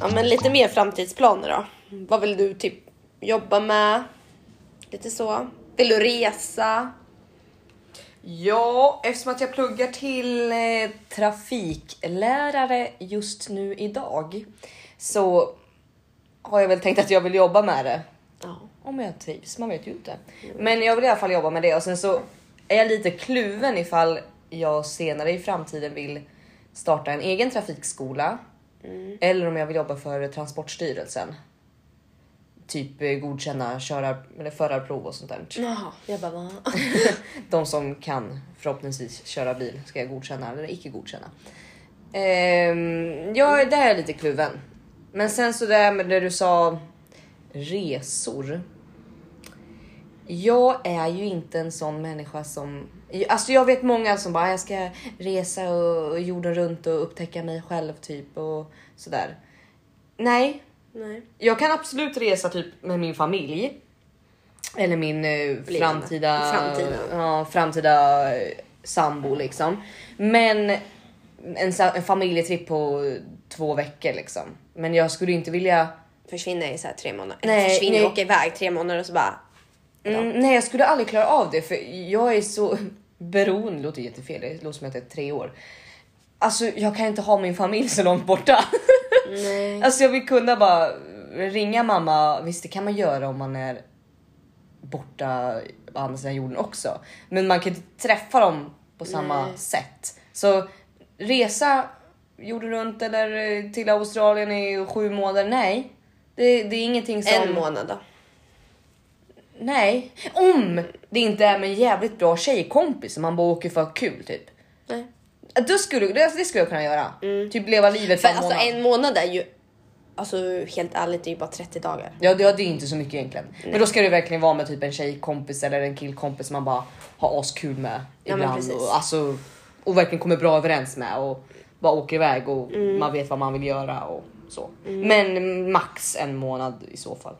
Speaker 2: Ja, men lite mer framtidsplaner då. Vad vill du typ jobba med? Lite så. Vill du resa?
Speaker 1: Ja, eftersom att jag pluggar till eh, trafiklärare just nu idag så har jag väl tänkt att jag vill jobba med det.
Speaker 2: Ja.
Speaker 1: Om jag trivs, man vet ju inte. Men jag vill i alla fall jobba med det och sen så är jag lite kluven ifall jag senare i framtiden vill starta en egen trafikskola. Eller om jag vill jobba för Transportstyrelsen. Typ eh, godkänna körar, eller förarprov och sånt där.
Speaker 2: Jaha, jag bara?
Speaker 1: De som kan förhoppningsvis köra bil ska jag godkänna eller icke godkänna. Ehm, ja, där är jag lite kluven. Men sen så där med det du sa resor. Jag är ju inte en sån människa som... Alltså jag vet många som bara jag ska resa och jorden runt och upptäcka mig själv typ och sådär. Nej,
Speaker 2: Nej.
Speaker 1: jag kan absolut resa typ med min familj. Eller min eh, framtida,
Speaker 2: Framtida.
Speaker 1: Ja, framtida eh, sambo liksom. Men en, en familjetripp på två veckor liksom. Men jag skulle inte vilja
Speaker 2: Försvinna i så här tre månader.
Speaker 1: Nej,
Speaker 2: Försvinna
Speaker 1: nej.
Speaker 2: och åka iväg tre månader och så bara...
Speaker 1: Mm, nej, jag skulle aldrig klara av det för jag är så beroende. Det låter jättefel. Det låter som att jag är tre år. Alltså, jag kan inte ha min familj så långt borta.
Speaker 2: Nej.
Speaker 1: Alltså, jag vill kunna bara ringa mamma. Visst, det kan man göra om man är borta på andra sidan jorden också, men man kan inte träffa dem på samma
Speaker 2: Nej.
Speaker 1: sätt. Så resa jorden runt eller till Australien i sju månader. Nej, det, det är ingenting som.
Speaker 2: En månad då.
Speaker 1: Nej, om det inte är med en jävligt bra tjejkompis som man bara åker för kul typ.
Speaker 2: Nej.
Speaker 1: Då skulle, det, det skulle jag kunna göra. Typ leva livet
Speaker 2: För
Speaker 1: en
Speaker 2: alltså
Speaker 1: månad.
Speaker 2: en månad är ju... Alltså helt ärligt, det är ju bara 30 dagar.
Speaker 1: Ja, det, det är inte så mycket egentligen. Men då ska det verkligen vara med typ en tjejkompis eller en killkompis man bara har askul med
Speaker 2: Ja,
Speaker 1: ibland. och, alltså, och verkligen kommer bra överens med och bara åker iväg och
Speaker 2: Mm.
Speaker 1: man vet vad man vill göra och så. Men max en månad i så fall.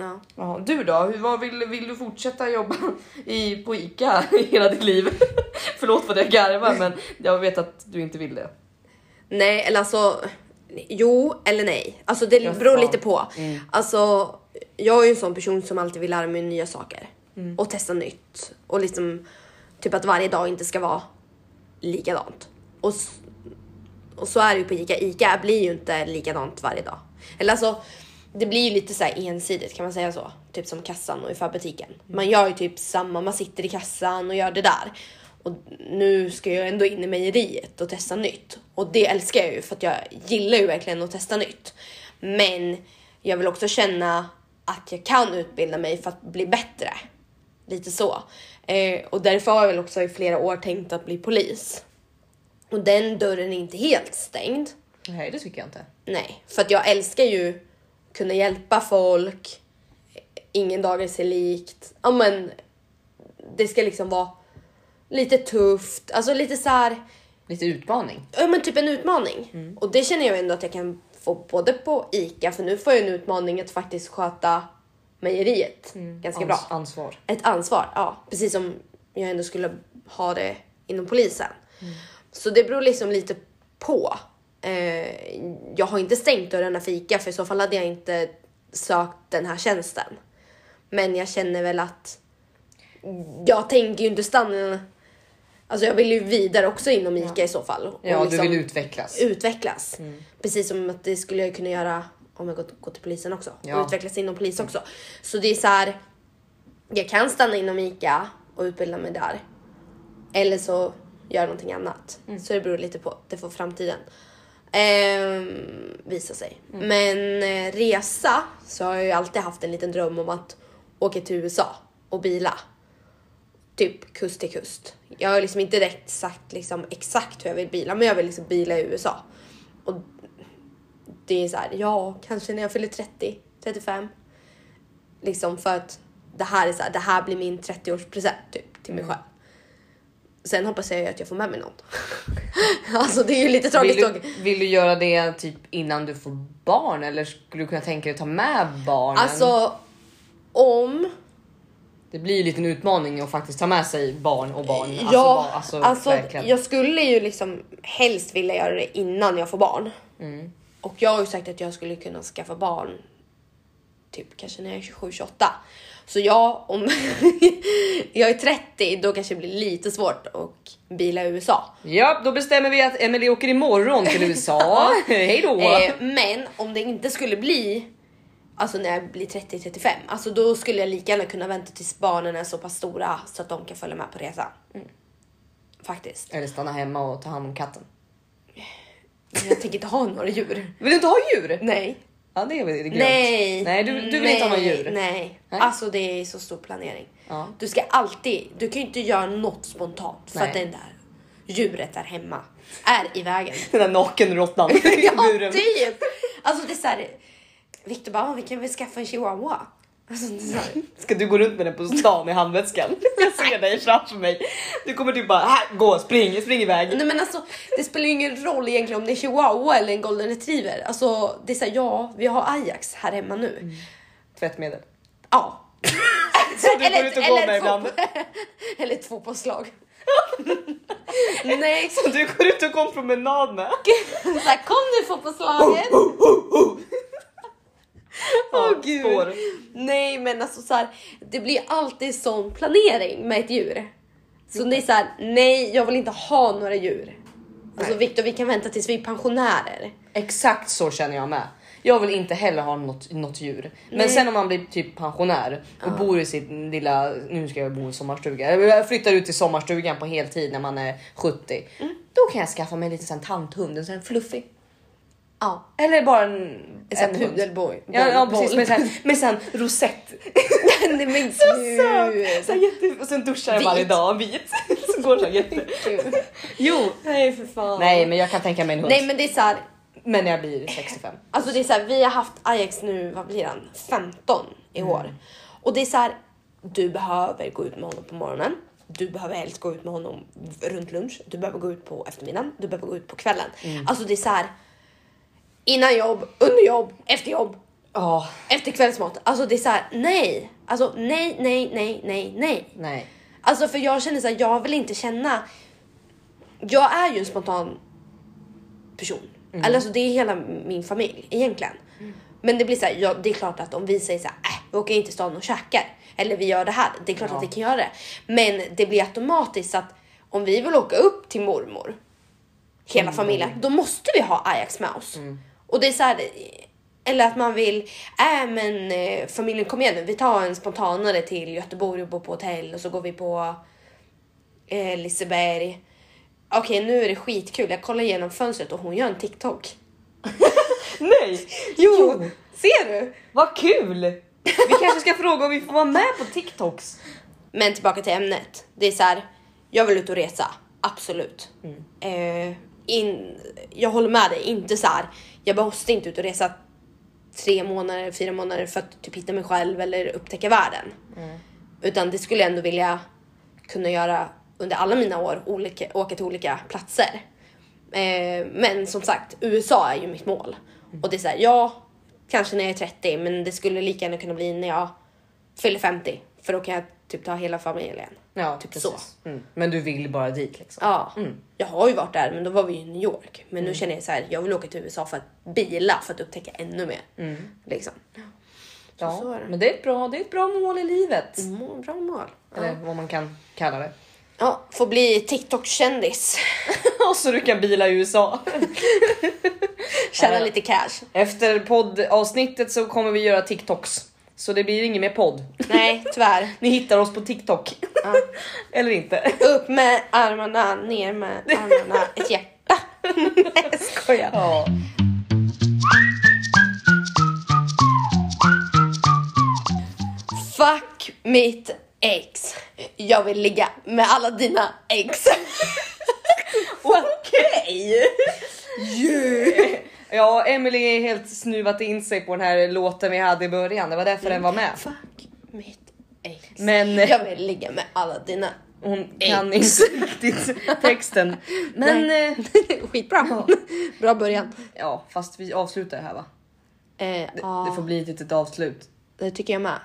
Speaker 2: Ja.
Speaker 1: Ja, du då? Hur, vad vill, vill du fortsätta jobba i, på ICA hela ditt liv? Förlåt för att jag garvar men jag vet att du inte vill det.
Speaker 2: Nej, eller alltså. Jo eller nej. Alltså det
Speaker 1: Ja,
Speaker 2: beror
Speaker 1: fan.
Speaker 2: lite på. Alltså, jag är ju en sån person som alltid vill lära mig nya saker och testa nytt och liksom typ att varje dag inte ska vara likadant. Och, och så är det ju på Ica. Ica blir ju inte likadant varje dag. Eller alltså, det blir ju lite så här ensidigt kan man säga så. Typ som kassan och i förbutiken. Man gör ju typ samma, man sitter i kassan och gör det där. Och nu ska jag ändå in i mejeriet och testa nytt. Och det älskar jag ju för att jag gillar ju verkligen att testa nytt. Men jag vill också känna att jag kan utbilda mig för att bli bättre. Lite så. Eh, och därför har jag väl också i flera år tänkt att bli polis. Och den dörren är inte helt stängd.
Speaker 1: Nej, det tycker jag inte.
Speaker 2: Nej, för att jag älskar ju kunna hjälpa folk. Ingen dag är sig likt. Ja, men det ska liksom vara lite tufft, alltså lite så här.
Speaker 1: Lite utmaning.
Speaker 2: Ja, men typ en utmaning och det känner jag ändå att jag kan få både på Ica, för nu får jag en utmaning att faktiskt sköta mejeriet ganska bra.
Speaker 1: Ans- ansvar.
Speaker 2: Ett ansvar, ja. Precis som jag ändå skulle ha det inom polisen. Så det beror liksom lite på. Eh, jag har inte stängt dörrarna för ICA för i så fall hade jag inte sökt den här tjänsten. Men jag känner väl att jag tänker ju inte stanna. Alltså jag vill ju vidare också inom ICA i så fall.
Speaker 1: Ja,
Speaker 2: liksom
Speaker 1: du vill utvecklas.
Speaker 2: utvecklas. Precis som att det skulle jag kunna göra om jag går, till polisen också.
Speaker 1: Ja.
Speaker 2: Och utvecklas inom polis också. Så det är så här. Jag kan stanna inom ICA och utbilda mig där. Eller så gör någonting annat. Så det beror lite på. Det får framtiden ehm, visa sig. Men eh, resa så har jag ju alltid haft en liten dröm om att åka till USA och bila. Typ kust till kust. Jag har liksom inte direkt sagt liksom exakt hur jag vill bila, men jag vill liksom bila i USA. Och det är så här, ja, kanske när jag fyller 30, 35. Liksom för att det här är så här, det här blir min 30-årspresent typ till mig själv. Sen hoppas jag ju att jag får med mig någon. alltså det är ju lite tragiskt.
Speaker 1: Vill du, vill du göra det typ innan du får barn eller skulle du kunna tänka dig att ta med barnen?
Speaker 2: Alltså om
Speaker 1: det blir ju lite en utmaning att faktiskt ta med sig barn och barn. Alltså,
Speaker 2: ja,
Speaker 1: alltså,
Speaker 2: alltså,
Speaker 1: verkligen.
Speaker 2: jag skulle ju liksom helst vilja göra det innan jag får barn.
Speaker 1: Mm.
Speaker 2: Och jag har ju sagt att jag skulle kunna skaffa barn typ kanske när jag är 27-28. Så jag, om jag är 30, då kanske det blir lite svårt att bila i USA.
Speaker 1: Ja, då bestämmer vi att Emily åker imorgon till USA. Hej då!
Speaker 2: Eh, men om det inte skulle bli Alltså när jag blir 30-35, alltså då skulle jag lika gärna kunna vänta tills barnen är så pass stora så att de kan följa med på resan. Faktiskt.
Speaker 1: Eller stanna hemma och ta hand om katten.
Speaker 2: Jag tänker inte ha några djur.
Speaker 1: Vill du inte ha djur?
Speaker 2: Nej.
Speaker 1: Ja, det är väl grönt.
Speaker 2: Nej.
Speaker 1: Nej, du, du vill inte ha några djur?
Speaker 2: Nej.
Speaker 1: Nej.
Speaker 2: Alltså det är så stor planering.
Speaker 1: Ja.
Speaker 2: Du ska alltid, du kan ju inte göra något spontant för
Speaker 1: Nej.
Speaker 2: att den där djuret där hemma är i vägen.
Speaker 1: Den där nakenråttan i
Speaker 2: ja,
Speaker 1: buren.
Speaker 2: typ! Alltså det är såhär, Victor bara, "Ah, vi kan väl skaffa en chihuahua? Alltså, så här,
Speaker 1: Ska du gå runt med den på stan i handväskan? Jag ser dig framför mig. Du kommer typ bara, här, gå, spring, spring iväg.
Speaker 2: Nej men alltså det spelar ju ingen roll egentligen om det är chihuahua eller en golden retriever. Alltså det är såhär, ja vi har Ajax här hemma nu.
Speaker 1: Tvättmedel.
Speaker 2: Ja.
Speaker 1: Så du går ut och går med ibland.
Speaker 2: eller ett fotbollslag. Nej,
Speaker 1: Så du går ut och går en promenad med.
Speaker 2: så här, kom nu fotbollslaget.
Speaker 1: Åh
Speaker 2: gud.
Speaker 1: Spår.
Speaker 2: Nej men alltså så här, det blir alltid sån planering med ett djur. Så det är så här, nej jag vill inte ha några djur. Alltså
Speaker 1: Nej.
Speaker 2: Victor vi kan vänta tills vi är pensionärer.
Speaker 1: Exakt så känner jag med. Jag vill inte heller ha något, något djur. Men
Speaker 2: Nej.
Speaker 1: sen om man blir typ pensionär och bor i sitt lilla, nu ska jag bo i sommarstuga. Jag flyttar ut till sommarstugan på heltid när man är 70.
Speaker 2: Mm.
Speaker 1: Då kan jag skaffa mig en liten sån tanthund, en sån fluffig.
Speaker 2: Ja.
Speaker 1: Eller bara en,
Speaker 2: En
Speaker 1: hund.
Speaker 2: pudelboy.
Speaker 1: Ja, ja precis med sån, med sån rosett.
Speaker 2: Nej men
Speaker 1: Så söt! Så jätte, och sen duschar jag varje dag vit. Så går så jätte... Jo!
Speaker 2: Nej för fan.
Speaker 1: Nej men jag kan tänka mig en hund.
Speaker 2: Nej men det är så här,
Speaker 1: Men när jag blir 65.
Speaker 2: alltså det är så här, vi har haft Ajax nu, vad blir han? 15 i år. Och det är så här, du behöver gå ut med honom på morgonen. Du behöver helst gå ut med honom runt lunch. Du behöver gå ut på eftermiddagen. Du behöver gå ut på kvällen. Alltså det är så här. Innan jobb, under jobb, efter jobb.
Speaker 1: Ja,
Speaker 2: efter kvällsmat. Alltså det är så här, nej, alltså nej, nej, nej, nej, nej.
Speaker 1: nej.
Speaker 2: Alltså för jag känner så här, jag vill inte känna. Jag är ju en spontan person. Eller alltså det är hela min familj egentligen. Men det blir så här, ja, det är klart att om vi säger så här, äh, vi åker in till stan och käkar. Eller vi gör det här. Det är klart att vi kan göra det. Men det blir automatiskt att om vi vill åka upp till mormor, hela familjen, då måste vi ha Ajax med oss. Och det är så här, eller att man vill, äh men eh, familjen kom igen nu, vi tar en spontanare till Göteborg och bor på hotell och så går vi på eh, Liseberg. Okej nu är det skitkul, jag kollar igenom fönstret och hon gör en TikTok.
Speaker 1: Nej!
Speaker 2: Jo! Ser du?
Speaker 1: Vad kul! Vi kanske ska fråga om vi får vara med på TikToks.
Speaker 2: Men tillbaka till ämnet. Det är så här, jag vill ut och resa. Absolut. Eh, in, jag håller med dig, inte så här. jag måste inte ut och resa tre månader, fyra månader för att typ hitta mig själv eller upptäcka världen. Utan det skulle jag ändå vilja kunna göra under alla mina år, olika, åka till olika platser. Eh, men som sagt, USA är ju mitt mål. Och det är så här, ja, kanske när jag är 30, men det skulle lika gärna kunna bli när jag fyller 50. För då kan jag typ ta hela familjen.
Speaker 1: Ja,
Speaker 2: Typ
Speaker 1: precis.
Speaker 2: så.
Speaker 1: Mm. Men du vill bara dit liksom?
Speaker 2: Ja, jag har ju varit där, men då var vi i New York. Men nu känner jag så här, jag vill åka till USA för att bila, för att upptäcka ännu mer. Liksom.
Speaker 1: Ja,
Speaker 2: så det.
Speaker 1: men det är, ett bra, det är ett bra mål i livet.
Speaker 2: Mm, bra mål.
Speaker 1: Eller vad man kan kalla det.
Speaker 2: Ja, får bli TikTok-kändis.
Speaker 1: Och så du kan bila i USA.
Speaker 2: Tjäna
Speaker 1: Ja.
Speaker 2: lite cash.
Speaker 1: Efter poddavsnittet så kommer vi göra TikToks. Så det blir ingen mer podd.
Speaker 2: Nej, tyvärr.
Speaker 1: Ni hittar oss på TikTok. Eller inte.
Speaker 2: Upp med armarna, ner med armarna, ett hjärta. Nej, skojar.
Speaker 1: Ja.
Speaker 2: Fuck mitt ex. Jag vill ligga med alla dina ex.
Speaker 1: Okej! Ja, Emily är helt snuvat in sig på den här låten vi hade i början. Det var därför den var med.
Speaker 2: Fuck mitt ex.
Speaker 1: Men
Speaker 2: Jag vill ligga med alla dina
Speaker 1: hon kan inte riktigt texten. Men
Speaker 2: Nej.
Speaker 1: eh,
Speaker 2: Skitbra. Bra början.
Speaker 1: ja, fast vi avslutar det här va?
Speaker 2: Eh,
Speaker 1: Det, det får bli ett litet avslut.
Speaker 2: det tycker jag med.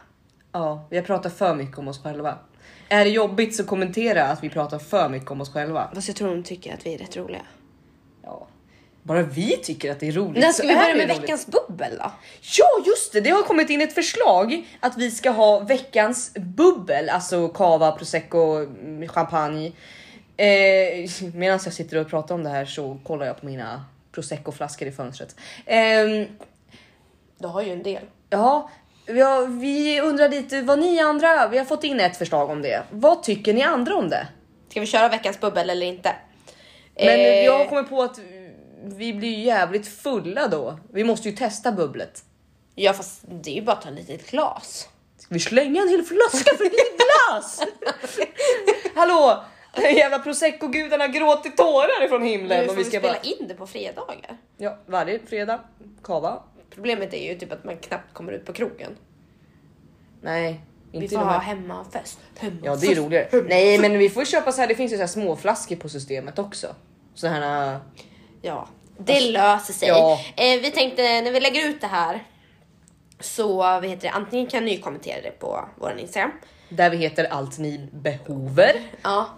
Speaker 1: Ja, vi har pratat för mycket om oss själva. Är det jobbigt så kommentera att vi pratar för mycket om oss själva.
Speaker 2: Fast jag tror de tycker att vi är rätt roliga.
Speaker 1: Ja. Bara vi tycker att det är roligt.
Speaker 2: När ska vi börja med
Speaker 1: roligt.
Speaker 2: veckans bubbel då?
Speaker 1: Ja just det, det har kommit in ett förslag att vi ska ha veckans bubbel, alltså cava, prosecco, champagne. Eh, Medan jag sitter och pratar om det här så kollar jag på mina prosecco flaskor i fönstret. Ehm,
Speaker 2: Du har ju en del.
Speaker 1: Ja, vi, har, vi undrar lite vad ni andra, vi har fått in ett förslag om det. Vad tycker ni andra om det?
Speaker 2: Ska vi köra veckans bubbel eller inte?
Speaker 1: Men
Speaker 2: Eh,
Speaker 1: jag kommer på att vi blir ju jävligt fulla då. Vi måste ju testa bubblet.
Speaker 2: Ja fast det är ju bara att ta ett litet glas.
Speaker 1: Ska vi slänga en hel flaska för ett litet glas? Hallå! Jävla prosecco-gudarna gråter tårar ifrån himlen.
Speaker 2: Nu får vi,
Speaker 1: vi ska
Speaker 2: spela
Speaker 1: bara...
Speaker 2: in det på fredagar.
Speaker 1: Ja, varje fredag. Kava.
Speaker 2: Problemet är ju typ att man knappt kommer ut på krogen.
Speaker 1: Nej,
Speaker 2: Vi
Speaker 1: inte
Speaker 2: får
Speaker 1: de
Speaker 2: ha hemmafest. hemmafest.
Speaker 1: Ja, det är roligare. Nej, men vi får köpa så här. Det finns ju så här små flaskor på systemet också. Så här.
Speaker 2: Ja, det löser sig.
Speaker 1: ja.
Speaker 2: Eh, vi tänkte när vi lägger ut det här så vad heter det, antingen kan ni kommentera det på vår Instagram.
Speaker 1: Där vi heter allt ni behover.
Speaker 2: Ja,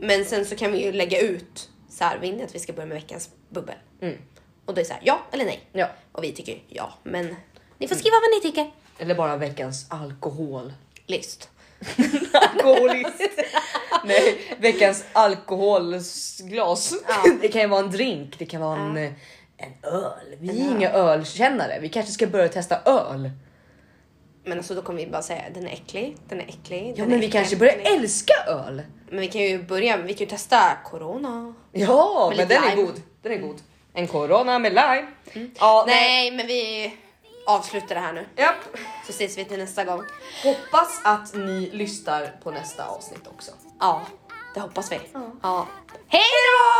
Speaker 2: men sen så kan vi ju lägga ut så här, vill ni att vi ska börja med veckans bubbel? Och då är det så här, ja eller nej.
Speaker 1: Ja.
Speaker 2: Och vi tycker ja, men ni får skriva vad ni tycker.
Speaker 1: Eller bara veckans alkohol.
Speaker 2: List.
Speaker 1: Alkoholist. Nej, veckans alkoholglas.
Speaker 2: Ja.
Speaker 1: Det kan ju vara en drink, det kan vara en, eh, en öl. Vi är inga ölkännare. Vi kanske ska börja testa öl.
Speaker 2: Men alltså då kommer vi bara säga den är äcklig, den är äcklig.
Speaker 1: Ja, men
Speaker 2: är
Speaker 1: vi
Speaker 2: äcklig,
Speaker 1: kanske börjar
Speaker 2: är-
Speaker 1: älska öl.
Speaker 2: Men vi kan ju börja, vi kan ju testa corona.
Speaker 1: Ja, men den är
Speaker 2: lime.
Speaker 1: god. Den är god. En corona med lime. Ja, nej.
Speaker 2: Nej, men vi avsluta det här nu.
Speaker 1: Japp.
Speaker 2: Så ses vi till nästa gång.
Speaker 1: Hoppas att ni lyssnar på nästa avsnitt också.
Speaker 2: Ja, det hoppas vi. Ja. ja. Hej då!